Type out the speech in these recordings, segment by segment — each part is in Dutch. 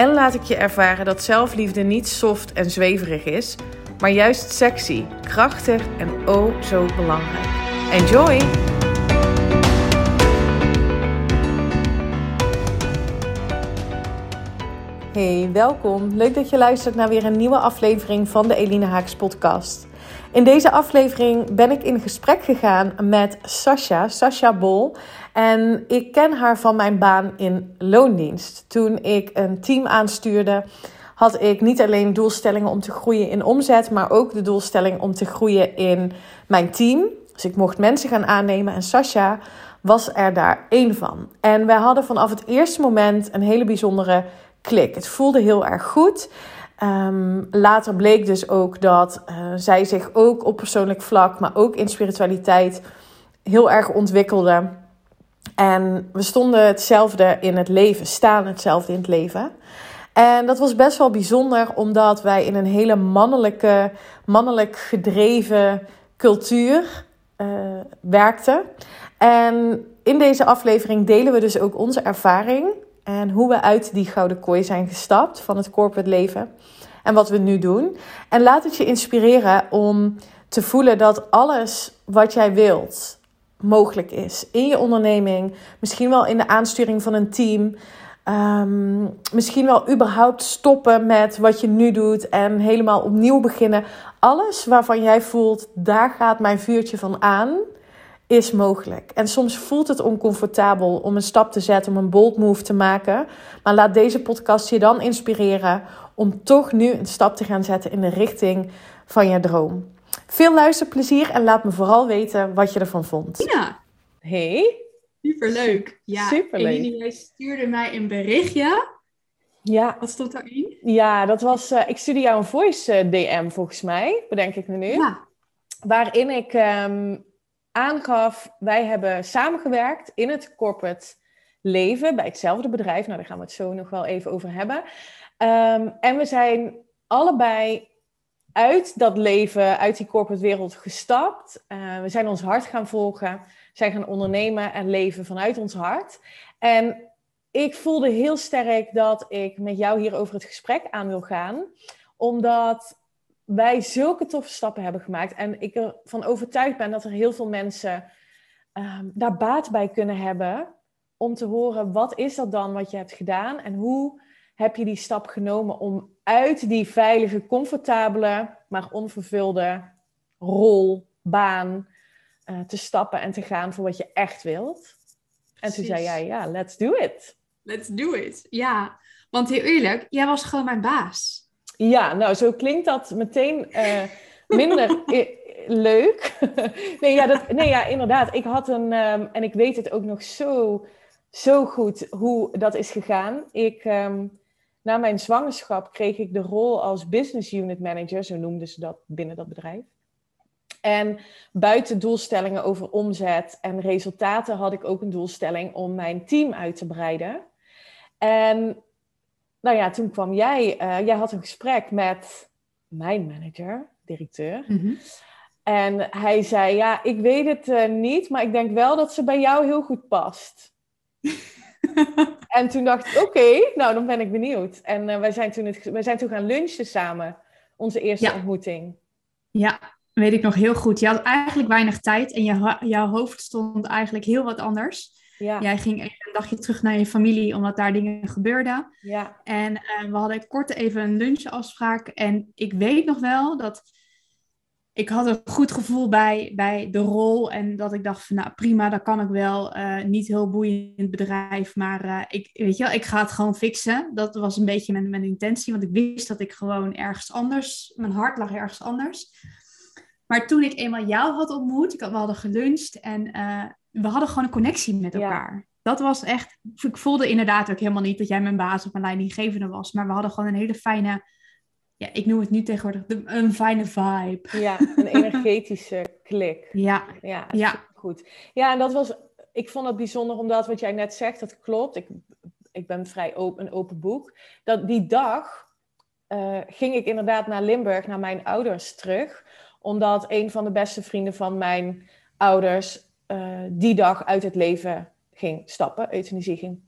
en laat ik je ervaren dat zelfliefde niet soft en zweverig is, maar juist sexy, krachtig en oh zo belangrijk. Enjoy! Hey, welkom. Leuk dat je luistert naar weer een nieuwe aflevering van de Eline Haaks podcast. In deze aflevering ben ik in gesprek gegaan met Sasha, Sasha Bol. En ik ken haar van mijn baan in loondienst. Toen ik een team aanstuurde, had ik niet alleen doelstellingen om te groeien in omzet, maar ook de doelstelling om te groeien in mijn team. Dus ik mocht mensen gaan aannemen en Sasha was er daar één van. En wij hadden vanaf het eerste moment een hele bijzondere klik. Het voelde heel erg goed. Um, later bleek dus ook dat uh, zij zich ook op persoonlijk vlak, maar ook in spiritualiteit heel erg ontwikkelde. En we stonden hetzelfde in het leven, staan hetzelfde in het leven. En dat was best wel bijzonder, omdat wij in een hele mannelijke, mannelijk gedreven cultuur uh, werkten. En in deze aflevering delen we dus ook onze ervaring en hoe we uit die gouden kooi zijn gestapt van het corporate leven. En wat we nu doen. En laat het je inspireren om te voelen dat alles wat jij wilt mogelijk is. In je onderneming, misschien wel in de aansturing van een team. Um, misschien wel überhaupt stoppen met wat je nu doet en helemaal opnieuw beginnen. Alles waarvan jij voelt, daar gaat mijn vuurtje van aan is mogelijk. En soms voelt het oncomfortabel om een stap te zetten, om een bold move te maken. Maar laat deze podcast je dan inspireren om toch nu een stap te gaan zetten in de richting van je droom. Veel luisterplezier en laat me vooral weten wat je ervan vond. Ja. Hey. Superleuk. Ja, Superleuk. Eline, jij stuurde mij een berichtje. Ja. Wat stond daarin? Ja, dat was... Uh, ik stuurde jou een voice uh, DM volgens mij, bedenk ik me nu. Ja. Waarin ik um, aangaf, wij hebben samengewerkt in het corporate leven bij hetzelfde bedrijf. Nou, daar gaan we het zo nog wel even over hebben. Um, en we zijn allebei uit dat leven, uit die corporate wereld gestapt. Uh, we zijn ons hart gaan volgen, zijn gaan ondernemen en leven vanuit ons hart. En ik voelde heel sterk dat ik met jou hier over het gesprek aan wil gaan, omdat wij zulke toffe stappen hebben gemaakt. En ik ervan overtuigd ben dat er heel veel mensen um, daar baat bij kunnen hebben. Om te horen, wat is dat dan wat je hebt gedaan? En hoe heb je die stap genomen om uit die veilige, comfortabele, maar onvervulde rol, baan uh, te stappen en te gaan voor wat je echt wilt? En toen zei jij, ja, let's do it. Let's do it. Ja, want heel eerlijk, jij was gewoon mijn baas. Ja, nou, zo klinkt dat meteen uh, minder leuk. nee, ja, dat, nee, ja, inderdaad. Ik had een, um, en ik weet het ook nog zo, zo goed hoe dat is gegaan. Ik, um, na mijn zwangerschap kreeg ik de rol als business unit manager, zo noemden ze dat binnen dat bedrijf. En buiten doelstellingen over omzet en resultaten had ik ook een doelstelling om mijn team uit te breiden. En nou ja, toen kwam jij, uh, jij had een gesprek met mijn manager, directeur. Mhm. En hij zei, ja, ik weet het uh, niet, maar ik denk wel dat ze bij jou heel goed past. en toen dacht ik, oké, okay, nou dan ben ik benieuwd. En uh, wij, zijn toen het, wij zijn toen gaan lunchen samen, onze eerste ja. ontmoeting. Ja, weet ik nog heel goed. Je had eigenlijk weinig tijd en je, jouw hoofd stond eigenlijk heel wat anders. Ja. Jij ging even een dagje terug naar je familie, omdat daar dingen gebeurden. Ja. En uh, we hadden kort even een lunchafspraak. En ik weet nog wel dat ik had een goed gevoel bij, bij de rol. En dat ik dacht van, nou prima, dat kan ik wel. Uh, niet heel boeiend bedrijf, maar uh, ik, weet je wel, ik ga het gewoon fixen. Dat was een beetje mijn, mijn intentie, want ik wist dat ik gewoon ergens anders, mijn hart lag ergens anders. Maar toen ik eenmaal jou had ontmoet, ik had, we hadden geluncht en uh, we hadden gewoon een connectie met elkaar. Ja. Dat was echt, ik voelde inderdaad ook helemaal niet dat jij mijn baas of mijn leidinggevende was. Maar we hadden gewoon een hele fijne ja, ik noem het nu tegenwoordig de, een fijne vibe. Ja, een energetische klik. Ja, Ja, ja. goed. Ja, en dat was, ik vond het bijzonder omdat wat jij net zegt, dat klopt. Ik, ik ben vrij open, een open boek. Dat die dag eh, ging ik inderdaad naar Limburg, naar mijn ouders terug. Omdat een van de beste vrienden van mijn ouders eh, die dag uit het leven ging stappen. Euthanasie ging,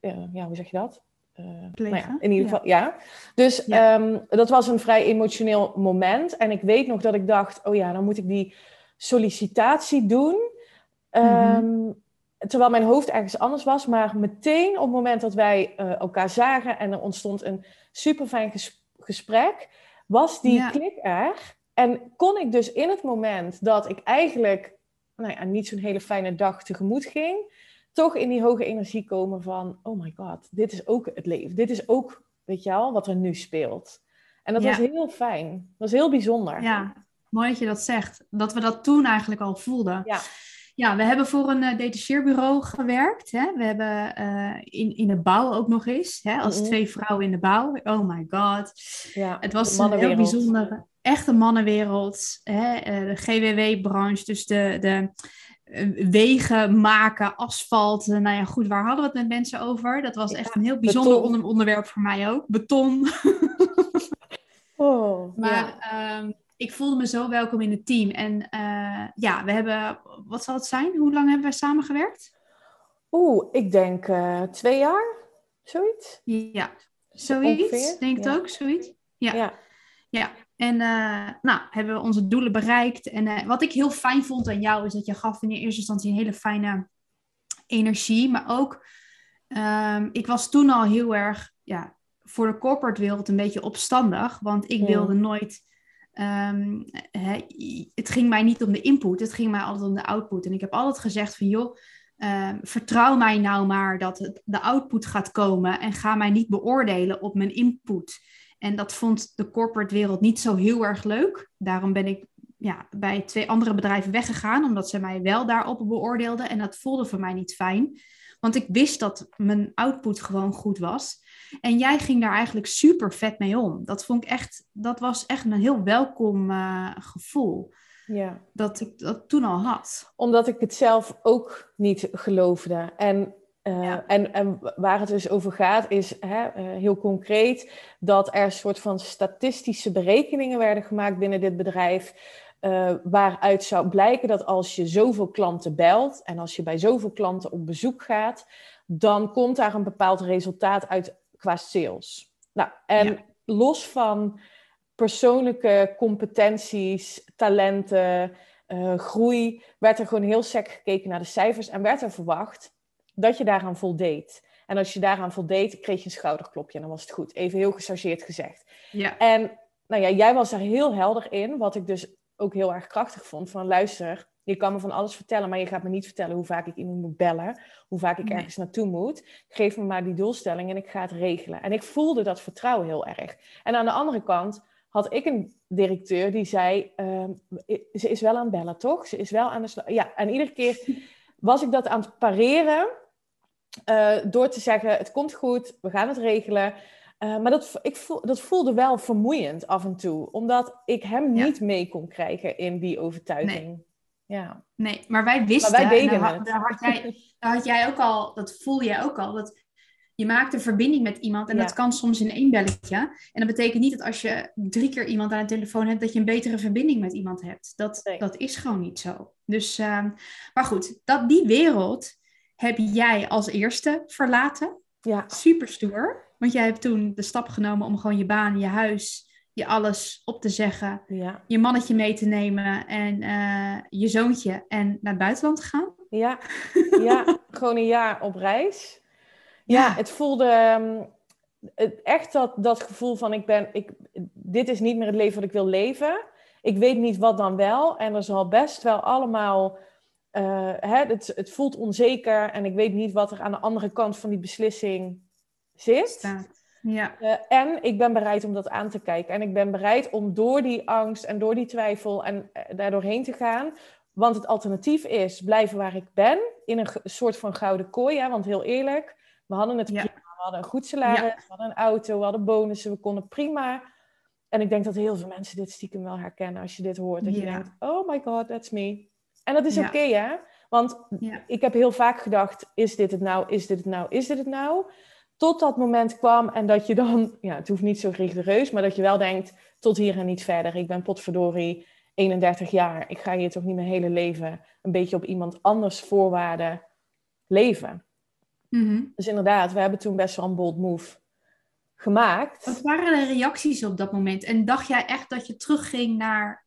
eh, ja, hoe zeg je dat? Eh, nou ja, in ieder geval, ja. Dus Ja. ehm, dat was een vrij emotioneel moment. En ik weet nog dat ik dacht, oh ja, dan moet ik die sollicitatie doen. Ehm, Terwijl mijn hoofd ergens anders was. Maar meteen op het moment dat wij eh, elkaar zagen en er ontstond een super fijn gesprek, was die klik er. En kon ik dus in het moment dat ik eigenlijk nou ja, niet zo'n hele fijne dag tegemoet ging, toch in die hoge energie komen van, oh my god, dit is ook het leven. Dit is ook, weet je wel, wat er nu speelt. En dat Ja. was heel fijn. Dat was heel bijzonder. Ja, mooi dat je dat zegt. Dat we dat toen eigenlijk al voelden. Ja. Ja, we hebben voor een uh, detacheerbureau gewerkt. Hè? We hebben eh, in, in de bouw ook nog eens, hè? als Mhm. twee vrouwen in de bouw. Oh my god. Ja, Het was een heel bijzondere, echte mannenwereld. Hè? eh, de GWW-branche, dus de, de eh, wegen maken, asfalt. eh, nou ja, goed, waar hadden we het met mensen over? Dat was echt een heel bijzonder onder- onderwerp voor mij ook. Beton. Oh, Maar ja. ehm, ik voelde me zo welkom in het team. En eh, ja, we hebben, wat zal het zijn? Hoe lang hebben wij samengewerkt? Oeh, ik denk eh, twee jaar, zoiets. Ja, zoiets. Ongeveer, Denk het ja. ook, zoiets. Ja. Ja. Ja, en eh, nou, hebben we onze doelen bereikt. En eh, wat ik heel fijn vond aan jou, is dat je gaf in eerste instantie een hele fijne energie. Maar ook, ehm, ik was toen al heel erg, ja, voor de corporate wereld een beetje opstandig. Want ik Ja. wilde nooit, ehm, hè, het ging mij niet om de input, het ging mij altijd om de output. En ik heb altijd gezegd van, joh, ehm, vertrouw mij nou maar dat het, de output gaat komen. En ga mij niet beoordelen op mijn input. En dat vond de corporate wereld niet zo heel erg leuk. Daarom ben ik ja, bij twee andere bedrijven weggegaan, omdat ze mij wel daarop beoordeelden. En dat voelde voor mij niet fijn. Want ik wist dat mijn output gewoon goed was. En jij ging daar eigenlijk super vet mee om. Dat vond ik echt, dat was echt een heel welkom eh, gevoel. ja. Dat ik dat toen al had. Omdat ik het zelf ook niet geloofde. En, eh, Ja. en, en waar het dus over gaat, is hè, eh, heel concreet dat er een soort van statistische berekeningen werden gemaakt binnen dit bedrijf. eh, waaruit zou blijken dat als je zoveel klanten belt en als je bij zoveel klanten op bezoek gaat, dan komt daar een bepaald resultaat uit qua sales. Nou, en Ja. los van persoonlijke competenties, talenten, groei, werd er gewoon heel sec gekeken naar de cijfers en werd er verwacht dat je daaraan voldeed. En als je daaraan voldeed, kreeg je een schouderklopje en dan was het goed. Even heel gechargeerd gezegd. Ja, En nou ja, jij was daar heel helder in, wat ik dus ook heel erg krachtig vond. Van luister, je kan me van alles vertellen, maar je gaat me niet vertellen hoe vaak ik iemand moet bellen, hoe vaak ik ergens naartoe moet. Geef me maar die doelstelling en ik ga het regelen. En ik voelde dat vertrouwen heel erg. En aan de andere kant had ik een directeur die zei, ehm, ze is wel aan het bellen, toch? Ze is wel aan de slag. Ja, en iedere keer was ik dat aan het pareren eh, door te zeggen, het komt goed, we gaan het regelen. Eh, maar dat, ik voel, dat voelde wel vermoeiend af en toe, omdat ik hem Ja. niet mee kon krijgen in die overtuiging. Ja. nee, maar wij wisten, Maar wij deden en daar, het. daar had jij, daar had jij ook al, dat voel jij ook al, dat je maakt een verbinding met iemand en Ja. dat kan soms in één belletje. En dat betekent niet dat als je drie keer iemand aan de telefoon hebt, dat je een betere verbinding met iemand hebt. Dat, Nee. dat is gewoon niet zo. Dus, ehm, maar goed, dat, die wereld heb jij als eerste verlaten. Ja. Super stoer. Want jij hebt toen de stap genomen om gewoon je baan, je huis, je alles op te zeggen. Ja. Je mannetje mee te nemen en eh, je zoontje en naar het buitenland te gaan. Ja. ja, gewoon een jaar op reis. Ja, Ja. het voelde ehm, het, echt dat, dat gevoel van ik ben, ik, dit is niet meer het leven wat ik wil leven. Ik weet niet wat dan wel. En er zal best wel allemaal, eh, hè, het, het voelt onzeker en ik weet niet wat er aan de andere kant van die beslissing zit. Staat. Ja. Eh, en ik ben bereid om dat aan te kijken. En ik ben bereid om door die angst en door die twijfel en uh, daardoor heen te gaan. Want het alternatief is blijven waar ik ben, in een soort van gouden kooi. Hè? Want heel eerlijk, we hadden het Ja. prima. We hadden een goed salaris, Ja. we hadden een auto, we hadden bonussen. We konden prima En ik denk dat heel veel mensen dit stiekem wel herkennen als je dit hoort. Dat je denkt, oh my god, that's me. En dat is Ja. oké, hè? Want Ja. ik heb heel vaak gedacht, is dit het nou, is dit het nou, is dit het nou? Tot dat moment kwam en dat je dan, ja, het hoeft niet zo rigoureus, maar dat je wel denkt, tot hier en niet verder. Ik ben potverdorie 31 jaar. Ik ga hier toch niet mijn hele leven een beetje op iemand anders voorwaarden leven. Mhm. Dus inderdaad, we hebben toen best wel een bold move gemaakt. Wat waren de reacties op dat moment? En dacht jij echt dat je terugging naar...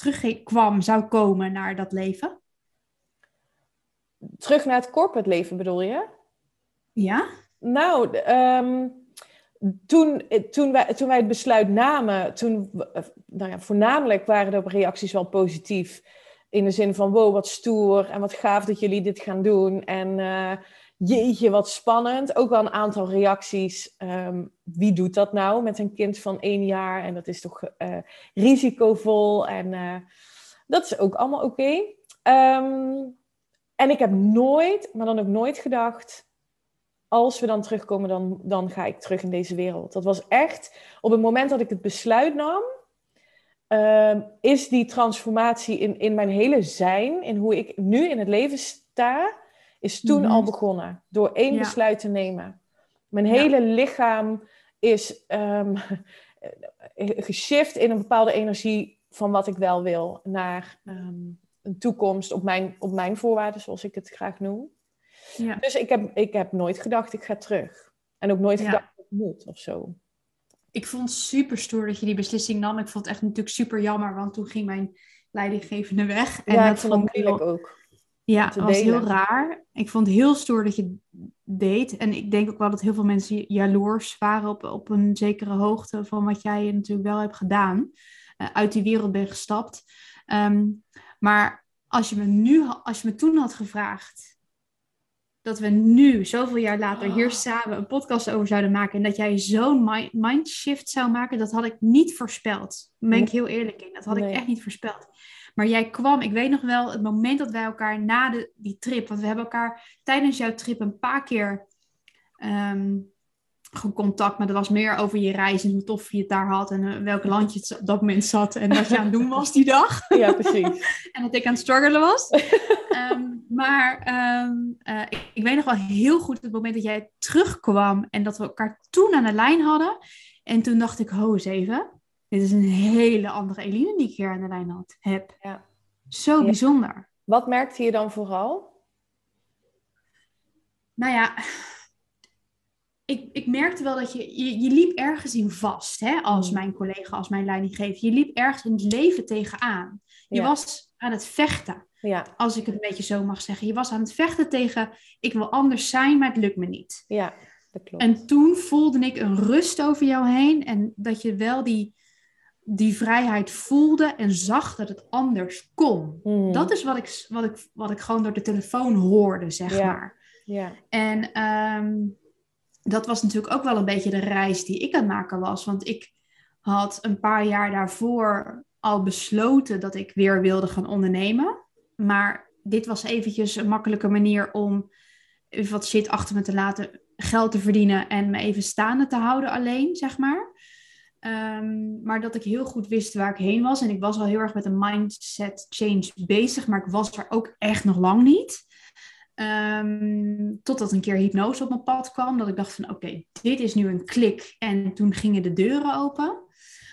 Terugging, kwam, zou komen naar dat leven? Terug naar het corporate leven bedoel je? Ja? Nou, ehm, toen, toen, wij, toen wij het besluit namen, toen, eh, nou ja, voornamelijk waren de reacties wel positief. In de zin van, wow, wat stoer en wat gaaf dat jullie dit gaan doen. En eh, jeetje, wat spannend. Ook wel een aantal reacties. ehm, wie doet dat nou met een kind van één jaar? En dat is toch eh, risicovol. En eh, dat is ook allemaal oké. Ehm, en ik heb nooit, maar dan ook nooit gedacht als we dan terugkomen, dan, dan ga ik terug in deze wereld. Dat was echt op het moment dat ik het besluit nam, ehm, is die transformatie in, in mijn hele zijn, in hoe ik nu in het leven sta, is toen Mhm. al begonnen. Door één Ja. besluit te nemen. Mijn Ja. hele lichaam is ehm geshift in een bepaalde energie van wat ik wel wil, naar ehm, een toekomst op mijn, op mijn voorwaarden, zoals ik het graag noem. Ja. Dus ik heb, ik heb nooit gedacht, ik ga terug. En ook nooit gedacht, ik moet of zo. Ik vond het super stoer dat je die beslissing nam. Ik vond het echt natuurlijk super jammer, want toen ging mijn leidinggevende weg. En ja, dat ik vond het moeilijk ook. Ja, het was heel raar. Ik vond het heel stoer dat je deed. En ik denk ook wel dat heel veel mensen jaloers waren op, op een zekere hoogte van wat jij natuurlijk wel hebt gedaan. Eh, uit die wereld ben gestapt. Ehm, maar als je, me nu, als je me toen had gevraagd dat we nu, zoveel jaar later, hier Oh. samen een podcast over zouden maken. En dat jij zo'n mi- mindshift zou maken, dat had ik niet voorspeld. Daar ben ik heel eerlijk in. Dat had Nee. ik echt niet voorspeld. Maar jij kwam, ik weet nog wel, het moment dat wij elkaar na de, die trip, want we hebben elkaar tijdens jouw trip een paar keer ehm, gecontact, maar dat was meer over je reis en hoe tof je het daar had en eh, welk land je op dat moment zat en wat je aan het doen was die dag. Ja, precies. en dat ik aan het struggelen was. Ehm, maar ehm, eh, ik, ik weet nog wel heel goed het moment dat jij terugkwam en dat we elkaar toen aan de lijn hadden. En toen dacht ik, ho eens even, dit is een hele andere Eline die ik hier aan de lijn had, heb. Ja. Zo Ja. bijzonder. Wat merkte je dan vooral? Nou ja, ik, ik merkte wel dat je, je, je liep ergens in vast, hè, als Mm. mijn collega, als mijn leidinggever. Je liep ergens in het leven tegenaan. Je Ja. was aan het vechten, Ja, als ik het een beetje zo mag zeggen. Je was aan het vechten tegen, ik wil anders zijn, maar het lukt me niet. ja, dat klopt. En toen voelde ik een rust over jou heen en dat je wel die, die vrijheid voelde en zag dat het anders kon. Mhm. Dat is wat ik, wat, ik, wat ik gewoon door de telefoon hoorde, zeg maar. Ja, En ehm, dat was natuurlijk ook wel een beetje de reis die ik aan het maken was. Want ik had een paar jaar daarvoor al besloten dat ik weer wilde gaan ondernemen. Maar dit was eventjes een makkelijke manier om even wat shit achter me te laten, geld te verdienen en me even staande te houden alleen, zeg maar. Ehm, maar dat ik heel goed wist waar ik heen was. En ik was al heel erg met een mindset change bezig, maar ik was er ook echt nog lang niet. Ehm, totdat een keer hypnose op mijn pad kwam. Dat ik dacht van oké, dit is nu een klik. En toen gingen de deuren open.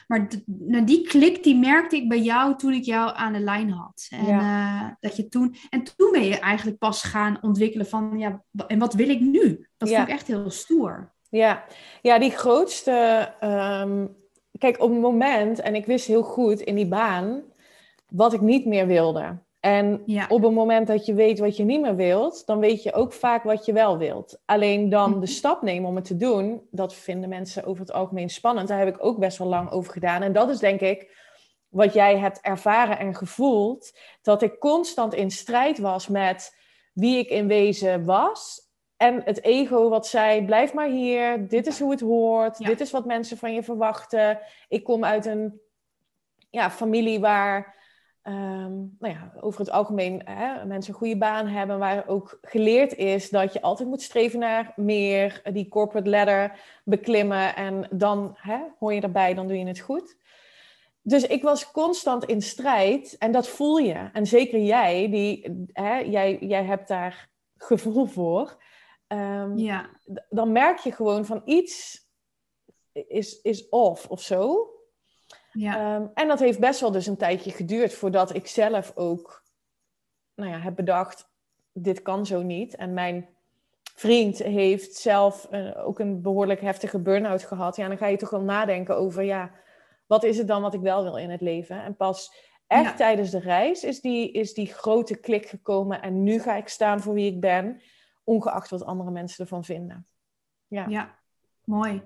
Maar nou, die klik die merkte ik bij jou toen ik jou aan de lijn had. En, eh, dat je toen, en toen ben je eigenlijk pas gaan ontwikkelen van ja, en wat wil ik nu? Dat Ja. vond ik echt heel stoer. Ja. ja die grootste... ehm, kijk, op het moment, en ik wist heel goed in die baan, wat ik niet meer wilde. En Ja. op het moment dat je weet wat je niet meer wilt, dan weet je ook vaak wat je wel wilt. Alleen dan Mhm. de stap nemen om het te doen, dat vinden mensen over het algemeen spannend. Daar heb ik ook best wel lang over gedaan. En dat is denk ik wat jij hebt ervaren en gevoeld, dat ik constant in strijd was met wie ik in wezen was. En het ego wat zei, blijf maar hier, dit is hoe het hoort, Ja. dit is wat mensen van je verwachten. Ik kom uit een ja, familie waar ehm, nou ja, over het algemeen hè, mensen een goede baan hebben, waar ook geleerd is dat je altijd moet streven naar meer, die corporate ladder beklimmen en dan hè, hoor je erbij, dan doe je het goed. Dus ik was constant in strijd en dat voel je. En zeker jij, die, hè, jij, jij hebt daar gevoel voor. Um, ja. Dan merk je gewoon van iets is, is off of zo. Ja. Um, en dat heeft best wel dus een tijdje geduurd voordat ik zelf ook nou ja, heb bedacht, dit kan zo niet. En mijn vriend heeft zelf uh, ook een behoorlijk heftige burn-out gehad. Ja, dan ga je toch wel nadenken over, ja, wat is het dan wat ik wel wil in het leven? En pas echt tijdens de reis is die, is die grote klik gekomen. En nu ga ik staan voor wie ik ben, ongeacht wat andere mensen ervan vinden. Ja, ja mooi.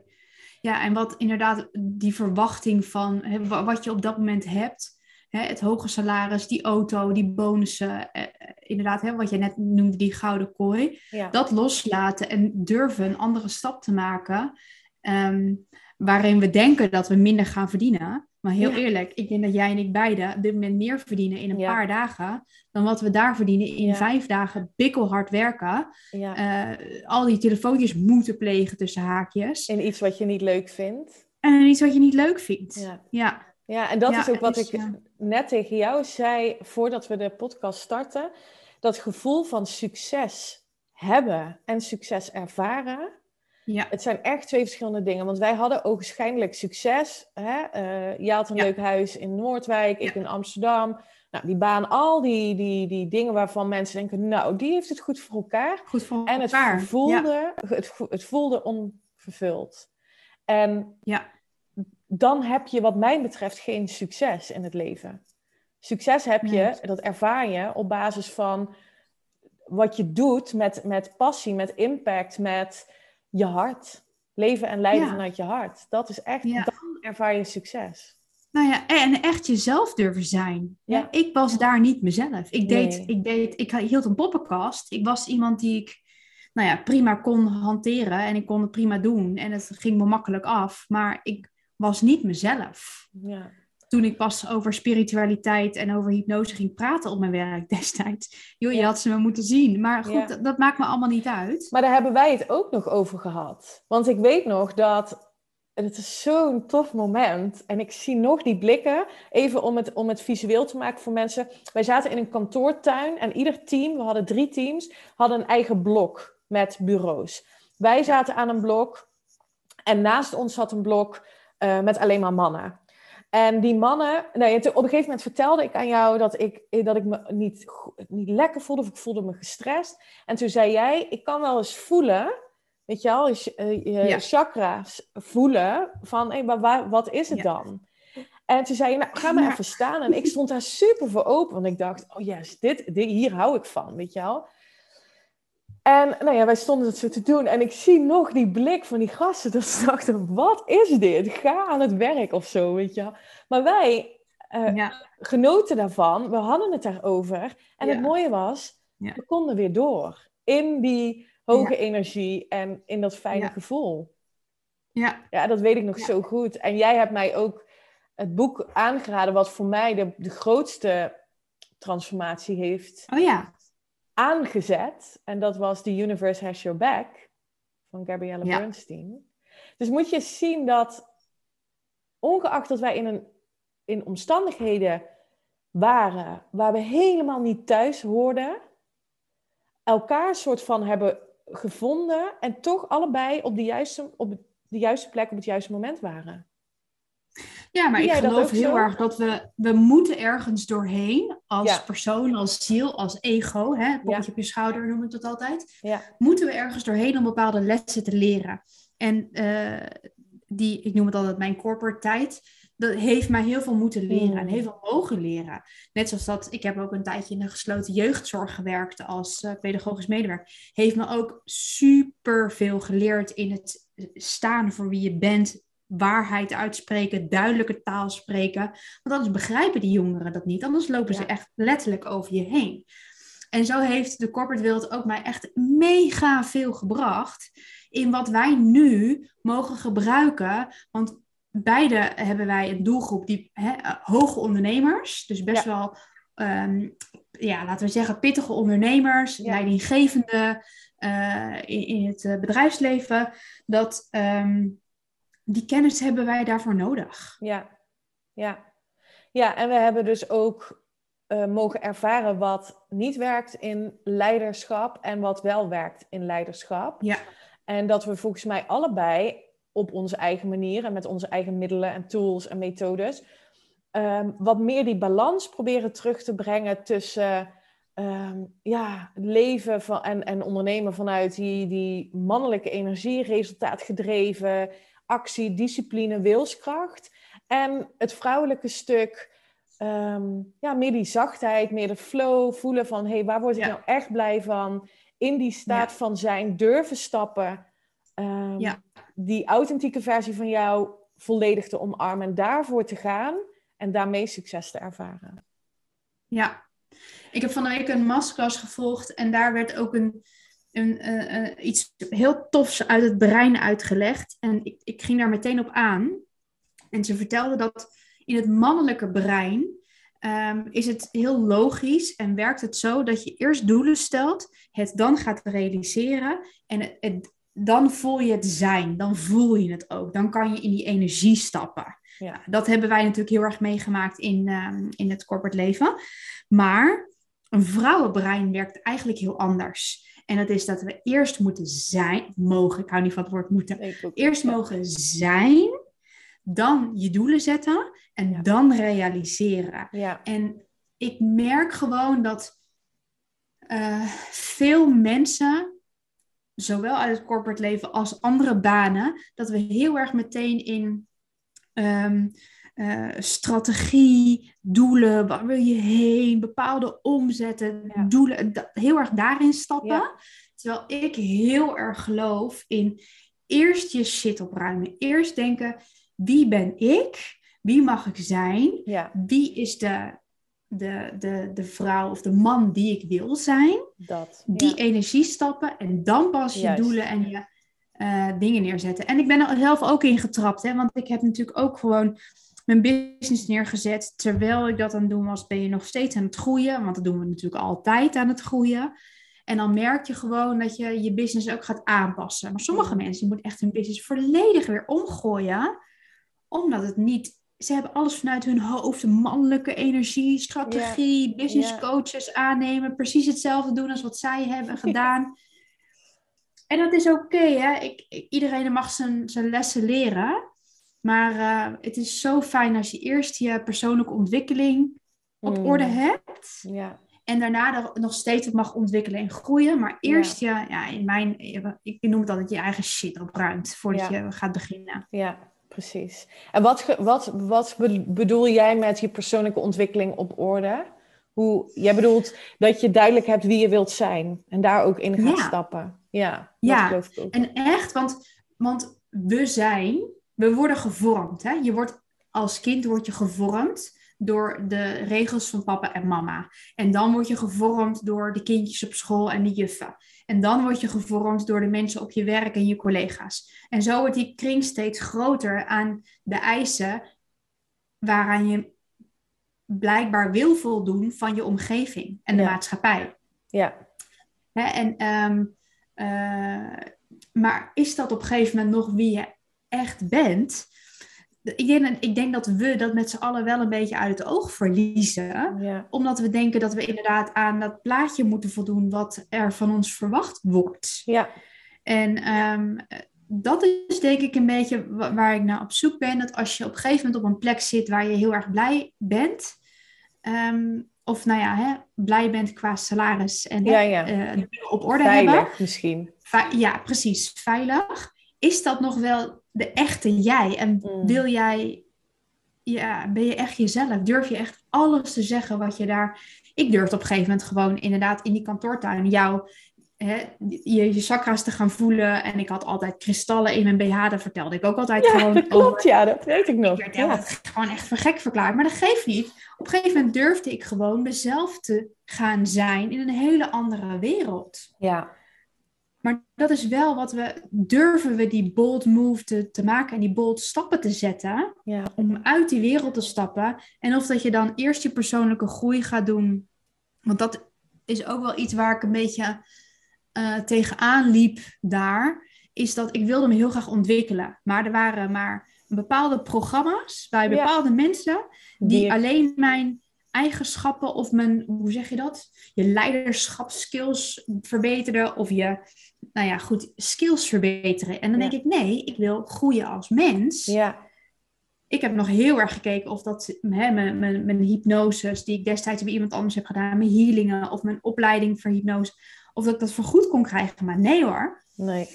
Ja, en wat inderdaad die verwachting van hè, wat je op dat moment hebt, hè, het hoge salaris, die auto, die bonussen, eh, eh, inderdaad, hè, wat je net noemde, die gouden kooi, dat loslaten en durven een andere stap te maken, ehm, waarin we denken dat we minder gaan verdienen. Maar heel eerlijk, ik denk dat jij en ik beide op dit moment meer verdienen in een paar dagen dan wat we daar verdienen in vijf dagen bikkelhard werken. Uh, al die telefoontjes moeten plegen tussen haakjes. En iets wat je niet leuk vindt. En iets wat je niet leuk vindt. Ja. Ja, en dat is ook wat ik net tegen jou zei voordat we de podcast starten. Dat gevoel van succes hebben en succes ervaren ja. Het zijn echt twee verschillende dingen. Want wij hadden ogenschijnlijk succes. Hè? Uh, je had een leuk huis in Noordwijk, ik in Amsterdam. Nou, die baan, al die, die, die dingen waarvan mensen denken, nou, die heeft het goed voor elkaar. Goed voor en elkaar. het voelde, het, het voelde onvervuld. En ja. dan heb je wat mij betreft geen succes in het leven. Succes heb je, dat ervaar je op basis van wat je doet met, met passie, met impact, met je hart. Leven en leiden vanuit je hart. Dat is echt, dan ervaar je succes. Nou ja, en echt jezelf durven zijn. Ja. Ik was daar niet mezelf. Ik deed, ik deed, ik hield een poppenkast. Ik was iemand die ik, nou ja, prima kon hanteren en ik kon het prima doen. En het ging me makkelijk af. Maar ik was niet mezelf. Ja toen ik pas over spiritualiteit en over hypnose ging praten op mijn werk destijds. Joh, je had ze me moeten zien. Maar goed, dat, maakt me allemaal niet uit. Maar daar hebben wij het ook nog over gehad. Want ik weet nog dat het is zo'n tof moment. En ik zie nog die blikken. Even om het, om het visueel te maken voor mensen. Wij zaten in een kantoortuin en ieder team, we hadden drie teams, hadden een eigen blok met bureaus. Wij zaten aan een blok en naast ons zat een blok uh, met alleen maar mannen. En die mannen, nou, op een gegeven moment vertelde ik aan jou dat ik, dat ik me niet, niet lekker voelde of ik voelde me gestrest. En toen zei jij, ik kan wel eens voelen, weet je wel, je, eh, je chakra's voelen van, hé, maar wat is het dan? En toen zei je, nou, ga maar even staan. En ik stond daar super voor open, want ik dacht, oh yes, dit, dit, hier hou ik van, weet je wel. En nou ja, wij stonden het zo te doen. En ik zie nog die blik van die gasten. Dat ze dachten, wat is dit? Ga aan het werk of zo, weet je Maar wij uh, genoten daarvan. We hadden het daarover. En het mooie was, we konden weer door. In die hoge energie en in dat fijne gevoel. Ja. ja, dat weet ik nog zo goed. En jij hebt mij ook het boek aangeraden... wat voor mij de, de grootste transformatie heeft oh ja aangezet. En dat was The Universe Has Your Back van Gabrielle Bernstein. Dus moet je zien dat, ongeacht dat wij in, een, in omstandigheden waren waar we helemaal niet thuis hoorden, elkaar soort van hebben gevonden en toch allebei op de juiste, op de juiste plek op het juiste moment waren. Ja, maar ik geloof heel erg dat we, we moeten ergens doorheen als persoon, als ziel, als ego, hè, poppetje op je schouder noem ik dat altijd. Ja. Moeten we ergens doorheen om bepaalde lessen te leren. En uh, die, ik noem het altijd mijn corporate tijd, dat heeft mij heel veel moeten leren en mm. heel veel mogen leren. Net zoals dat, ik heb ook een tijdje in de gesloten jeugdzorg gewerkt als uh, pedagogisch medewerker. Heeft me ook super veel geleerd in het staan voor wie je bent, waarheid uitspreken, duidelijke taal spreken. Want anders begrijpen die jongeren dat niet. Anders lopen ze echt letterlijk over je heen. En zo heeft de corporate wereld ook mij echt mega veel gebracht in wat wij nu mogen gebruiken. Want beide hebben wij een doelgroep die hè, hoge ondernemers, dus best wel, ehm, ja, laten we zeggen, pittige ondernemers, leidinggevende in, in, het bedrijfsleven. Dat ehm, die kennis hebben wij daarvoor nodig. Ja, ja. Ja, en we hebben dus ook uh, mogen ervaren wat niet werkt in leiderschap en wat wel werkt in leiderschap. Ja. En dat we volgens mij allebei op onze eigen manier en met onze eigen middelen en tools en methodes um, wat meer die balans proberen terug te brengen tussen um, ja, leven van, en, en ondernemen vanuit die, die mannelijke energie, resultaatgedreven, actie, discipline, wilskracht. En het vrouwelijke stuk, ehm, ja, meer die zachtheid, meer de flow, voelen van hé, hey, waar word ik nou echt blij van? In die staat van zijn, durven stappen. Um, ja. Die authentieke versie van jou volledig te omarmen en daarvoor te gaan en daarmee succes te ervaren. Ja, ik heb van de week een masterclass gevolgd en daar werd ook een, een, uh, uh, iets heel tofs uit het brein uitgelegd. En ik, ik ging daar meteen op aan. En ze vertelde dat in het mannelijke brein um, is het heel logisch en werkt het zo dat je eerst doelen stelt, het dan gaat realiseren en het, dan voel je het zijn, dan voel je het ook, dan kan je in die energie stappen. Ja. Dat hebben wij natuurlijk heel erg meegemaakt in, um, in het corporate leven. Maar een vrouwenbrein werkt eigenlijk heel anders. En dat is dat we eerst moeten zijn, mogen, ik hou niet van het woord moeten, eerst mogen zijn dan je doelen zetten en dan realiseren. Ja. En ik merk gewoon dat uh, veel mensen, zowel uit het corporate leven als andere banen, dat we heel erg meteen in um, uh, strategie, doelen, waar wil je heen, bepaalde omzetten, doelen, heel erg daarin stappen. Terwijl ik heel erg geloof in eerst je shit opruimen. Eerst denken, wie ben ik? Wie mag ik zijn? Ja. Wie is de, de, de, de vrouw of de man die ik wil zijn? Dat, die energie stappen en dan pas je doelen en je uh, dingen neerzetten. En ik ben er zelf ook in getrapt, hè, want ik heb natuurlijk ook gewoon mijn business neergezet. Terwijl ik dat aan het doen was, ben je nog steeds aan het groeien. Want dat doen we natuurlijk altijd aan het groeien. En dan merk je gewoon dat je je business ook gaat aanpassen. Maar sommige mensen moeten echt hun business volledig weer omgooien omdat het niet ze hebben alles vanuit hun hoofd, mannelijke energie, strategie, business coaches aannemen, precies hetzelfde doen als wat zij hebben gedaan. en dat is oké, hè? Ik, iedereen mag zijn, zijn lessen leren. Maar uh, het is zo fijn als je eerst je persoonlijke ontwikkeling op mm. orde hebt. Ja. En daarna nog steeds het mag ontwikkelen en groeien. Maar eerst je, ja, in mijn, ik noem het altijd je eigen shit opruimt voordat je gaat beginnen. Ja, precies. En wat, wat, wat bedoel jij met je persoonlijke ontwikkeling op orde? Hoe, jij bedoelt dat je duidelijk hebt wie je wilt zijn en daar ook in gaat stappen. Ja, ja. geloof ik ook. en echt, want, want we zijn, we worden gevormd. Hè? Je wordt, als kind word je gevormd door de regels van papa en mama. En dan word je gevormd door de kindjes op school en de juffen. En dan word je gevormd door de mensen op je werk en je collega's. En zo wordt die kring steeds groter aan de eisen waaraan je blijkbaar wil voldoen van je omgeving en de maatschappij. Ja. Hè, en, ehm, eh, maar is dat op een gegeven moment nog wie je echt bent? ik denk, ik denk dat we dat met z'n allen wel een beetje uit het oog verliezen. Omdat we denken dat we inderdaad aan dat plaatje moeten voldoen wat er van ons verwacht wordt. Ja. En ehm, dat is denk ik een beetje waar ik naar op zoek ben. Dat als je op een gegeven moment op een plek zit waar je heel erg blij bent. Um, of nou ja, hè, blij bent qua salaris en ja, ja. Uh, op orde veilig, hebben. misschien. ja, precies. Veilig. Is dat nog wel de echte jij? En mm. wil jij, ja, ben je echt jezelf? Durf je echt alles te zeggen wat je daar. Ik durfde op een gegeven moment gewoon inderdaad in die kantoortuin jou. Hè, je, je chakra's te gaan voelen. En ik had altijd kristallen in mijn BH. Dat vertelde ik ook altijd ja, gewoon. Dat klopt, ja, dat weet ik nog. Ik werd ja. gewoon echt voor gek verklaard. Maar dat geeft niet. Op een gegeven moment durfde ik gewoon mezelf te gaan zijn in een hele andere wereld. Ja. Maar dat is wel wat we durven we die bold move te, te maken en die bold stappen te zetten. Ja. Om uit die wereld te stappen. En of dat je dan eerst je persoonlijke groei gaat doen. Want dat is ook wel iets waar ik een beetje uh, tegenaan liep daar. Is dat ik wilde me heel graag ontwikkelen. Maar er waren maar bepaalde programma's bij bepaalde mensen die alleen mijn eigenschappen of mijn, hoe zeg je dat? Je leiderschapskills verbeteren of je, nou ja, goed, skills verbeteren. En dan denk ik, nee, ik wil groeien als mens. Ja. Ik heb nog heel erg gekeken of dat hè, mijn, mijn, mijn hypnoses, die ik destijds bij iemand anders heb gedaan, mijn healingen of mijn opleiding voor hypnose, of dat ik dat vergoed kon krijgen. Maar nee hoor. Nee.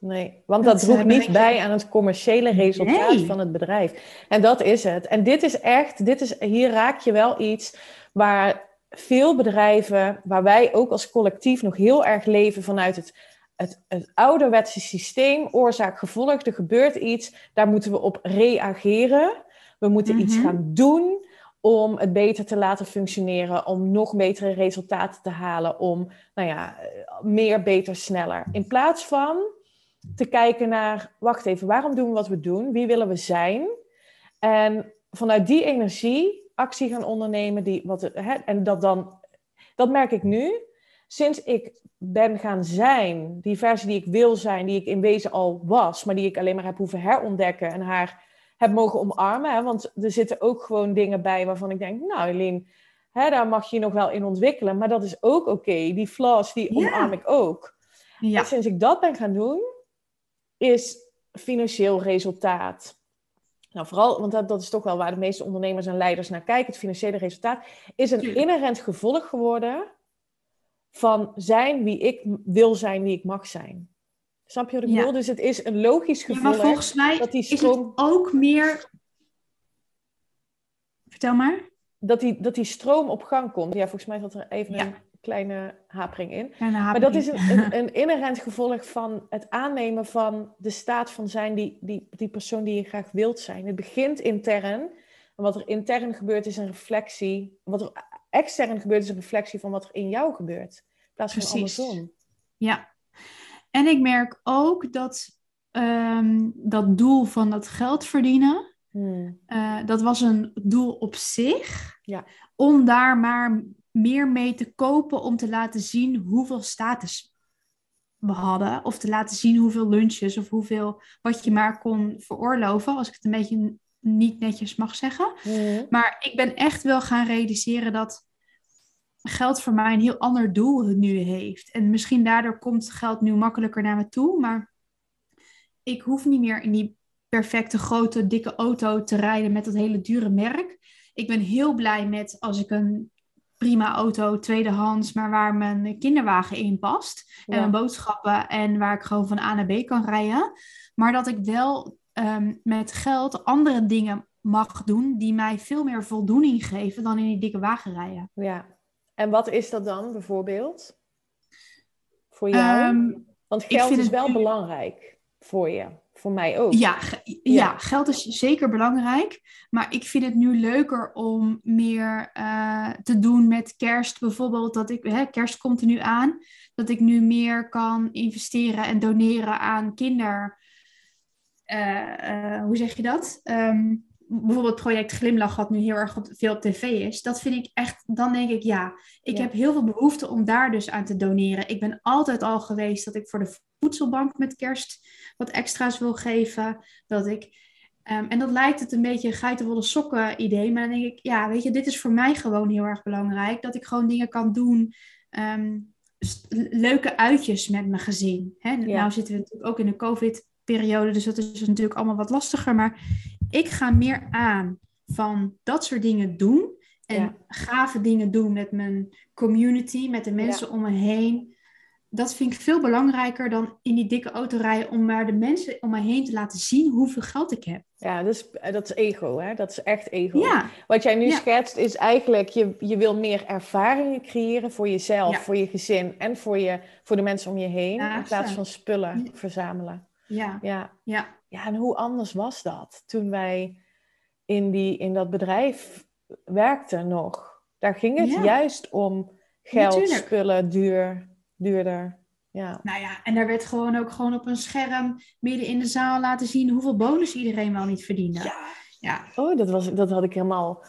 Nee, want dat, droeg niet bij aan het commerciële resultaat van het bedrijf. En dat is het. En dit is echt, dit is, hier raak je wel iets waar veel bedrijven, waar wij ook als collectief nog heel erg leven vanuit het, het, het ouderwetse systeem, oorzaak-gevolg. Er gebeurt iets, daar moeten we op reageren. We moeten iets mhm. gaan doen om het beter te laten functioneren, om nog betere resultaten te halen, om nou ja, meer, beter, sneller. In plaats van te kijken naar, wacht even, waarom doen we wat we doen? Wie willen we zijn? En vanuit die energie actie gaan ondernemen. Die, wat, hè, en dat dan, dat merk ik nu. Sinds ik ben gaan zijn, die versie die ik wil zijn, die ik in wezen al was, maar die ik alleen maar heb hoeven herontdekken en haar heb mogen omarmen. Hè, want er zitten ook gewoon dingen bij waarvan ik denk, nou Eline, hè, daar mag je nog wel in ontwikkelen, maar dat is ook oké. Die flaws, die omarm ik ook. Ja. En sinds ik dat ben gaan doen, is financieel resultaat. Nou, vooral, want dat, dat is toch wel waar de meeste ondernemers en leiders naar kijken. Het financiële resultaat is een inherent gevolg geworden van zijn wie ik wil zijn, wie ik mag zijn. Snap je wat ik bedoel? Dus het is een logisch gevolg. Ja, maar volgens mij dat die stroom... is het ook meer... Vertel maar. Dat die, dat die stroom op gang komt. Ja, volgens mij zat er even een kleine hapering in. Maar dat is een, een, een, inherent gevolg van het aannemen van de staat van zijn, die, die, die persoon die je graag wilt zijn. Het begint intern. En wat er intern gebeurt is een reflectie. Wat er extern gebeurt is een reflectie van wat er in jou gebeurt. In plaats van Precies. andersom. Ja. En ik merk ook dat um, dat doel van dat geld verdienen. Hmm. Uh, dat was een doel op zich. Ja. Om daar maar meer mee te kopen om te laten zien hoeveel status we hadden. Of te laten zien hoeveel lunches of hoeveel wat je maar kon veroorloven. Als ik het een beetje niet netjes mag zeggen. Mhm. Maar ik ben echt wel gaan realiseren dat geld voor mij een heel ander doel nu heeft. En misschien daardoor komt geld nu makkelijker naar me toe. Maar ik hoef niet meer in die perfecte grote dikke auto te rijden met dat hele dure merk. Ik ben heel blij met als ik een prima auto, tweedehands, maar waar mijn kinderwagen in past. En mijn boodschappen en waar ik gewoon van A naar B kan rijden. Maar dat ik wel ehm, met geld andere dingen mag doen die mij veel meer voldoening geven dan in die dikke wagen rijden. Ja, en wat is dat dan bijvoorbeeld voor jou? Ehm, Want geld is wel belangrijk voor je voor mij ook. Ja, ja, geld is zeker belangrijk. Maar ik vind het nu leuker om meer uh, te doen met kerst. Bijvoorbeeld dat ik, hè, kerst komt er nu aan. Dat ik nu meer kan investeren en doneren aan kinder. Uh, uh, hoe zeg je dat? Um, bijvoorbeeld project Glimlach, wat nu heel erg veel op tv is, dat vind ik echt, dan denk ik ja, ik heb heel veel behoefte om daar dus aan te doneren. Ik ben altijd al geweest dat ik voor de voedselbank met kerst wat extra's wil geven, dat ik, ehm, en dat lijkt het een beetje een geitenwolle sokken idee, maar dan denk ik, ja, weet je, dit is voor mij gewoon heel erg belangrijk, dat ik gewoon dingen kan doen, ehm, leuke uitjes met mijn gezin. Hè? Nou zitten we natuurlijk ook in de covid periode, dus dat is natuurlijk allemaal wat lastiger, maar ik ga meer aan van dat soort dingen doen. En gave dingen doen met mijn community, met de mensen om me heen. Dat vind ik veel belangrijker dan in die dikke auto rijden om maar de mensen om me heen te laten zien hoeveel geld ik heb. Ja, dat is, dat is ego, hè? Dat is echt ego. Ja. Wat jij nu schetst is eigenlijk, je, je wil meer ervaringen creëren voor jezelf, voor je gezin en voor, je, voor de mensen om je heen. in plaats van spullen verzamelen. Ja. ja. ja. Ja, en hoe anders was dat toen wij in, die, in dat bedrijf werkten nog? Daar ging het juist om geld, spullen, duur, duurder. Ja. Nou ja, en daar werd gewoon ook gewoon op een scherm midden in de zaal laten zien hoeveel bonus iedereen wel niet verdiende. Ja. Ja, Oh, dat, was, dat had ik helemaal...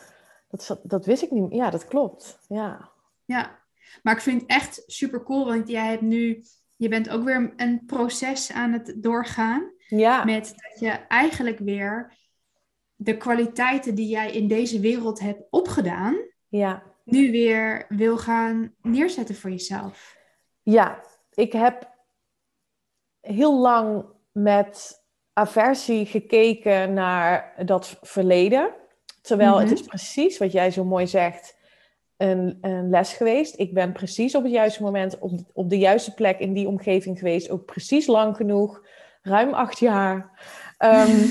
Dat, zat- dat wist ik niet. Ja, dat klopt. Ja. ja. Maar ik vind het echt super cool, want jij hebt nu, je bent ook weer een proces aan het doorgaan. Ja. Met dat je eigenlijk weer de kwaliteiten die jij in deze wereld hebt opgedaan, Ja. nu weer wil gaan neerzetten voor jezelf. Ja, ik heb heel lang met aversie gekeken naar dat verleden. Terwijl Mhm. het is precies wat jij zo mooi zegt, een, een les geweest. Ik ben precies op het juiste moment op, op de juiste plek in die omgeving geweest. Ook precies lang genoeg, ruim acht jaar. Ehm,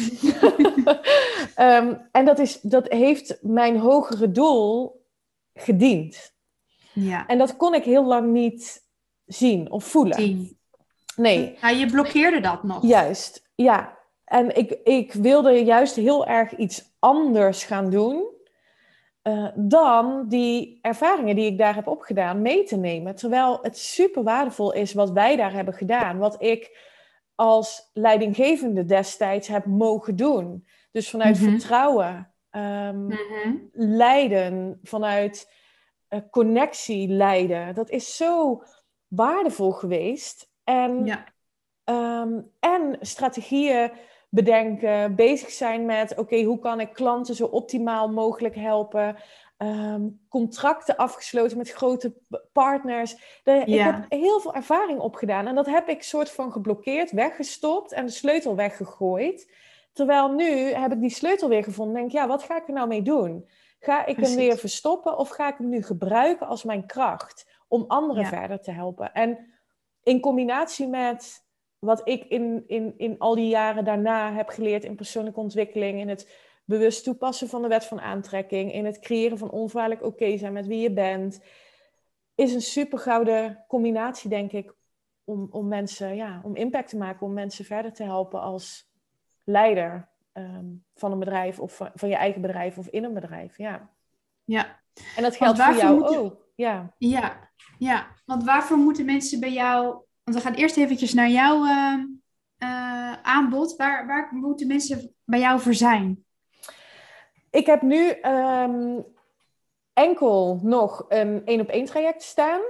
ehm, en dat, is, dat heeft mijn hogere doel gediend. Ja, En dat kon ik heel lang niet zien of voelen. tien. Nee, Ja, je blokkeerde dat nog. juist. Ja. En ik, ik wilde juist heel erg iets anders gaan doen. eh, dan die ervaringen die ik daar heb opgedaan mee te nemen. Terwijl het super waardevol is wat wij daar hebben gedaan. Wat ik als leidinggevende destijds heb mogen doen. Dus vanuit Mhm. vertrouwen, ehm, Mhm. leiden, vanuit eh, connectie leiden. Dat is zo waardevol geweest. En, Ja, ehm, en strategieën bedenken, bezig zijn met, oké, hoe kan ik klanten zo optimaal mogelijk helpen? Ehm, contracten afgesloten met grote partners. De- Ik heb heel veel ervaring opgedaan en dat heb ik soort van geblokkeerd, weggestopt en de sleutel weggegooid. Terwijl nu heb ik die sleutel weer gevonden en denk, ja, wat ga ik er nou mee doen? Ga ik Precies. hem weer verstoppen of ga ik hem nu gebruiken als mijn kracht om anderen Ja. verder te helpen? En in combinatie met wat ik in, in, in al die jaren daarna heb geleerd in persoonlijke ontwikkeling, in het bewust toepassen van de wet van aantrekking, in het creëren van onvoorwaardelijk oké zijn met wie je bent, is een super gouden combinatie, denk ik, om, om mensen, ja, om impact te maken, om mensen verder te helpen als leider ehm, van een bedrijf of van, van je eigen bedrijf of in een bedrijf. Ja. ja. En dat geldt voor jou ook. Ja. Ja, ja, want waarvoor moeten mensen bij jou... Want we gaan eerst eventjes naar jouw eh, eh, aanbod. Waar, waar moeten mensen bij jou voor zijn? Ik heb nu ehm, enkel nog een één op één traject staan.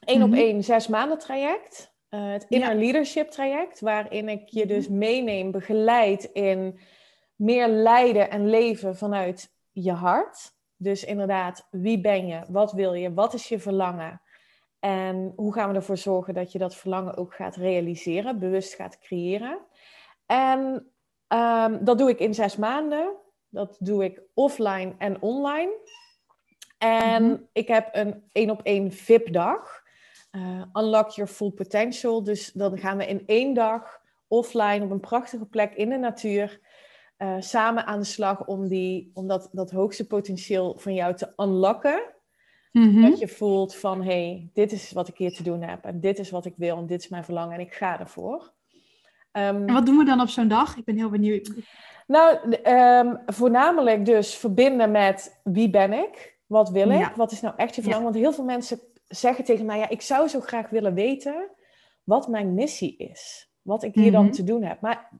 Eén op Mhm. één zes maanden traject. Eh, het Inner Ja. Leadership traject, waarin ik je dus Mhm. meeneem, begeleid in meer leiden en leven vanuit je hart. Dus inderdaad, wie ben je? Wat wil je? Wat is je verlangen? En hoe gaan we ervoor zorgen dat je dat verlangen ook gaat realiseren, bewust gaat creëren? En ehm, dat doe ik in zes maanden. Dat doe ik offline en online. En Mhm. ik heb een één op één VIP-dag. Eh, unlock your full potential. Dus dan gaan we in één dag offline op een prachtige plek in de natuur eh, samen aan de slag om, die, om dat, dat hoogste potentieel van jou te unlocken. Mhm. Dat je voelt van, hé, hey, dit is wat ik hier te doen heb. En dit is wat ik wil en dit is mijn verlangen en ik ga ervoor. Ehm, En wat doen we dan op zo'n dag? Ik ben heel benieuwd. nou, ehm, voornamelijk dus verbinden met wie ben ik? Wat wil ik? Ja. Wat is nou echt je verlangen? Want heel veel mensen zeggen tegen mij, ja, ik zou zo graag willen weten wat mijn missie is. Wat ik hier dan Mhm. te doen heb. Maar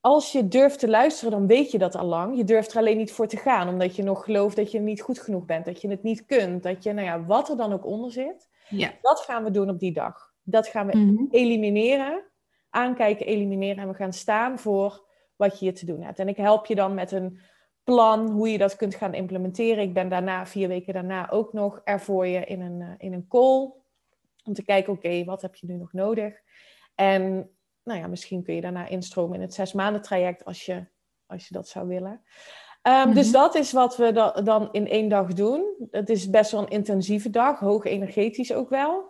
als je durft te luisteren, dan weet je dat al lang. Je durft er alleen niet voor te gaan, omdat je nog gelooft dat je niet goed genoeg bent, dat je het niet kunt, dat je, nou ja, wat er dan ook onder zit. Ja. Dat gaan we doen op die dag. Dat gaan we Mhm. elimineren, aankijken, elimineren. En we gaan staan voor wat je hier te doen hebt. En ik help je dan met een plan hoe je dat kunt gaan implementeren. Ik ben daarna, vier weken daarna, ook nog er voor je in een, eh, in een call. Om te kijken, oké, wat heb je nu nog nodig? En nou ja, misschien kun je daarna instromen in het zes maanden traject als je, als je dat zou willen. Ehm, Dus Mhm. dat is wat we da- dan in één dag doen. Het is best wel een intensieve dag, hoog energetisch ook wel.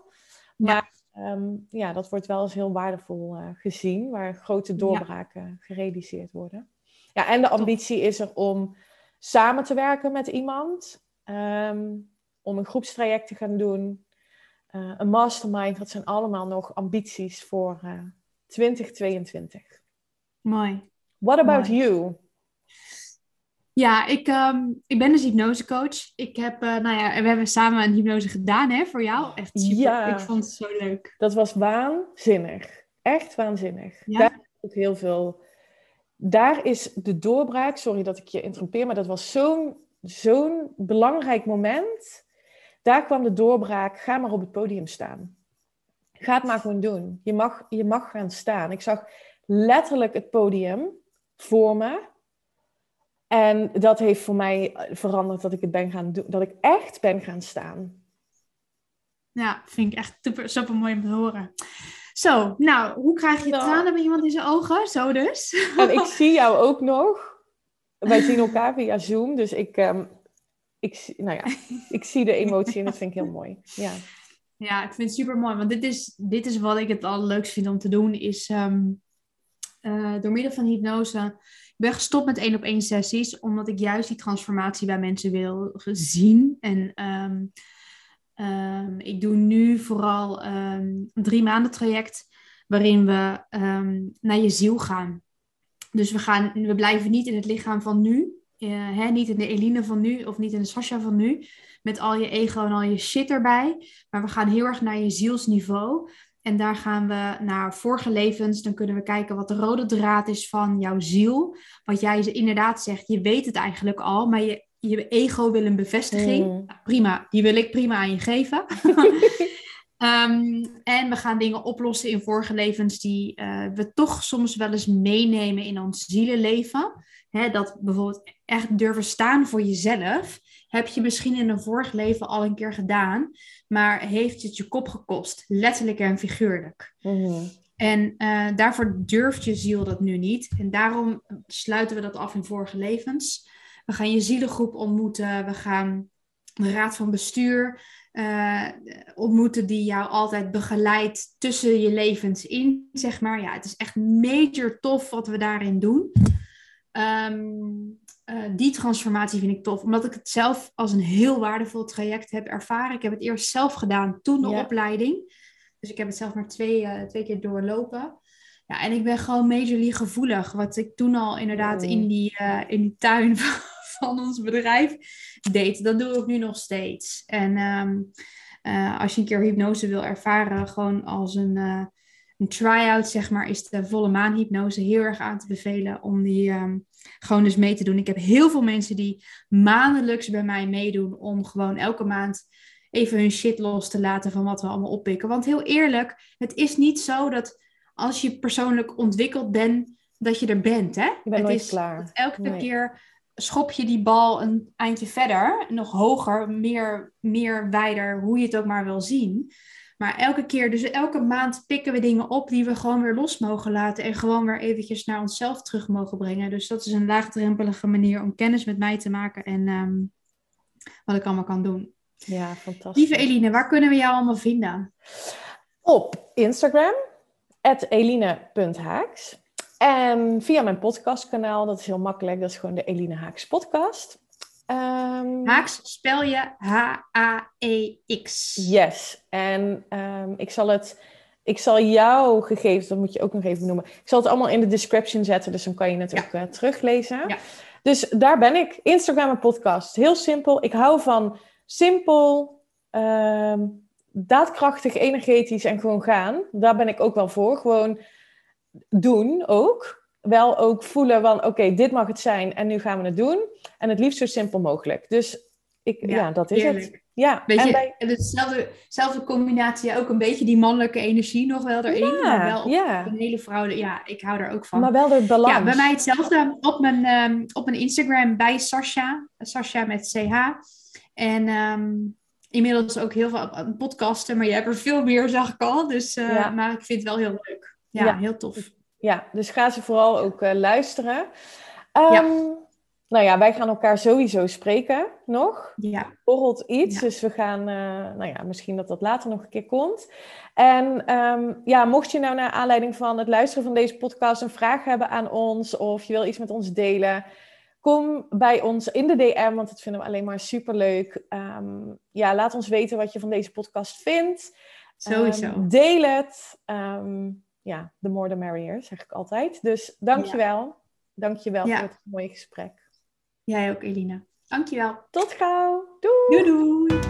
Ehm, ja, dat wordt wel eens heel waardevol eh, gezien, waar grote doorbraken gerealiseerd worden. Ja, en de ambitie is er om samen te werken met iemand, ehm, om een groepstraject te gaan doen, eh, een mastermind. Dat zijn allemaal nog ambities voor eh 2022. Mooi. What about Mooi. you? Ja, ik, ehm, ik ben dus hypnosecoach. Ik heb, uh, nou ja, we hebben samen een hypnose gedaan hè, voor jou. Echt super. Ja, ik vond het zo leuk. Dat was waanzinnig. Echt waanzinnig. Ja? Daar ook heel veel. Daar is de doorbraak, sorry dat ik je interrompeer, maar dat was zo'n zo'n belangrijk moment. Daar kwam de doorbraak. Ga maar op het podium staan. Ga het maar gewoon doen. Je mag, je mag gaan staan. Ik zag letterlijk het podium voor me. En dat heeft voor mij veranderd dat ik het ben gaan doen, dat ik echt ben gaan staan. Ja, vind ik echt super, super mooi om te horen. Zo, nou, hoe krijg je nou. tranen bij iemand in zijn ogen? Zo dus. En ik zie jou ook nog. Wij zien elkaar via Zoom, dus ik, um, ik, nou ja, ik zie de emotie en dat vind ik heel mooi. Ja, ja ik vind het super mooi, want dit is, dit is wat ik het allerleukste vind om te doen, is um, uh, door middel van hypnose ben gestopt met één op één sessies, omdat ik juist die transformatie bij mensen wil zien. En ehm, ehm, ik doe nu vooral um, een drie maanden traject waarin we naar je ziel gaan. Dus we, gaan, we blijven niet in het lichaam van nu, uh, hè, niet in de Eline van nu of niet in de Sasha van nu, met al je ego en al je shit erbij. Maar we gaan heel erg naar je zielsniveau. En daar gaan we naar vorige levens. Dan kunnen we kijken wat de rode draad is van jouw ziel. Wat jij inderdaad zegt, je weet het eigenlijk al, maar je, je ego wil een bevestiging. Mm. Nou, prima, die wil ik prima aan je geven. Ehm, en we gaan dingen oplossen in vorige levens die uh, we toch soms wel eens meenemen in ons zielenleven. Hè, dat bijvoorbeeld echt durven staan voor jezelf heb je misschien in een vorig leven al een keer gedaan, maar heeft het je kop gekost, letterlijk en figuurlijk. Mhm. En uh, daarvoor durft je ziel dat nu niet. En daarom sluiten we dat af in vorige levens. We gaan je zielengroep ontmoeten. We gaan de raad van bestuur uh, ontmoeten die jou altijd begeleidt tussen je levens in, zeg maar. Ja, het is echt major tof wat we daarin doen. Um, uh, die transformatie vind ik tof, omdat ik het zelf als een heel waardevol traject heb ervaren. Ik heb het eerst zelf gedaan, toen de opleiding. Dus ik heb het zelf maar twee, uh, twee keer doorlopen. Ja, en ik ben gewoon majorly gevoelig. Wat ik toen al inderdaad in, die, uh, in die tuin van ons bedrijf deed, dat doe ik nu nog steeds. En um, als je een keer hypnose wil ervaren, gewoon als een, een try-out, zeg maar, is de volle maanhypnose heel erg aan te bevelen om die... Um, gewoon dus mee te doen. Ik heb heel veel mensen die maandelijks bij mij meedoen om gewoon elke maand even hun shit los te laten van wat we allemaal oppikken. Want heel eerlijk, het is niet zo dat als je persoonlijk ontwikkeld bent, dat je er bent. Hè? Je bent het is, klaar. Elke keer schop je die bal een eindje verder, nog hoger, meer, meer wijder, hoe je het ook maar wil zien. Maar elke keer, dus elke maand pikken we dingen op die we gewoon weer los mogen laten en gewoon weer eventjes naar onszelf terug mogen brengen. Dus dat is een laagdrempelige manier om kennis met mij te maken en ehm, wat ik allemaal kan doen. Ja, fantastisch. Lieve Eline, waar kunnen we jou allemaal vinden? Op Instagram, eline.haaks. En via mijn podcastkanaal, dat is heel makkelijk, dat is gewoon de Eline Haaks podcast. Um, Haaks spel je H-A-E-X. Yes. En um, ik zal het. Ik zal jouw gegevens, dat moet je ook nog even noemen. Ik zal het allemaal in de description zetten, dus dan kan je het ook uh, teruglezen. Ja. Dus daar ben ik. Instagram en podcast. Heel simpel. Ik hou van simpel, um, daadkrachtig, energetisch en gewoon gaan. Daar ben ik ook wel voor. Gewoon doen ook wel ook voelen van oké, dit mag het zijn en nu gaan we het doen. En het liefst zo simpel mogelijk. Dus ik, ja, dat is het. Ja, je, bij... hetzelfde, combinatie, ook een beetje die mannelijke energie nog wel erin. Ja, maar wel ja. een hele vrouw, ja, ik hou er ook van. Maar wel de balans. Ja, bij mij hetzelfde. Op mijn, um, op mijn Instagram bij Sasha, Sasha met CH. En um, inmiddels ook heel veel podcasten, maar je hebt er veel meer, zag ik al. Dus, uh, ja. maar ik vind het wel heel leuk. Ja. heel tof. Ja, dus ga ze vooral ook uh, luisteren. Um, ja. Nou ja, wij gaan elkaar sowieso spreken nog. Ja. Borrelt iets, ja. dus we gaan, uh, nou ja, misschien dat dat later nog een keer komt. En um, ja, mocht je nou naar aanleiding van het luisteren van deze podcast een vraag hebben aan ons of je wil iets met ons delen, kom bij ons in de DM, want dat vinden we alleen maar superleuk. Um, ja, laat ons weten wat je van deze podcast vindt. Sowieso. deel het. Ja, the more the merrier, zeg ik altijd. Dus dankjewel. Ja. Dankjewel ja. voor het mooie gesprek. Jij ook, Elina. Dankjewel. Tot gauw. Doei. Doei doei.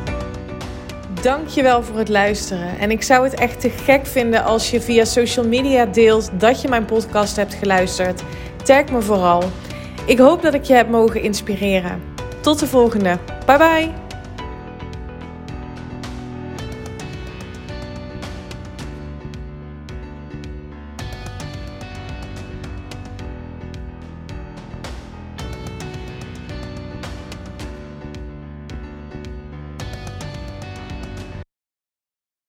Dankjewel voor het luisteren. En ik zou het echt te gek vinden als je via social media deelt dat je mijn podcast hebt geluisterd. Tag me vooral. Ik hoop dat ik je heb mogen inspireren. Tot de volgende. Bye bye.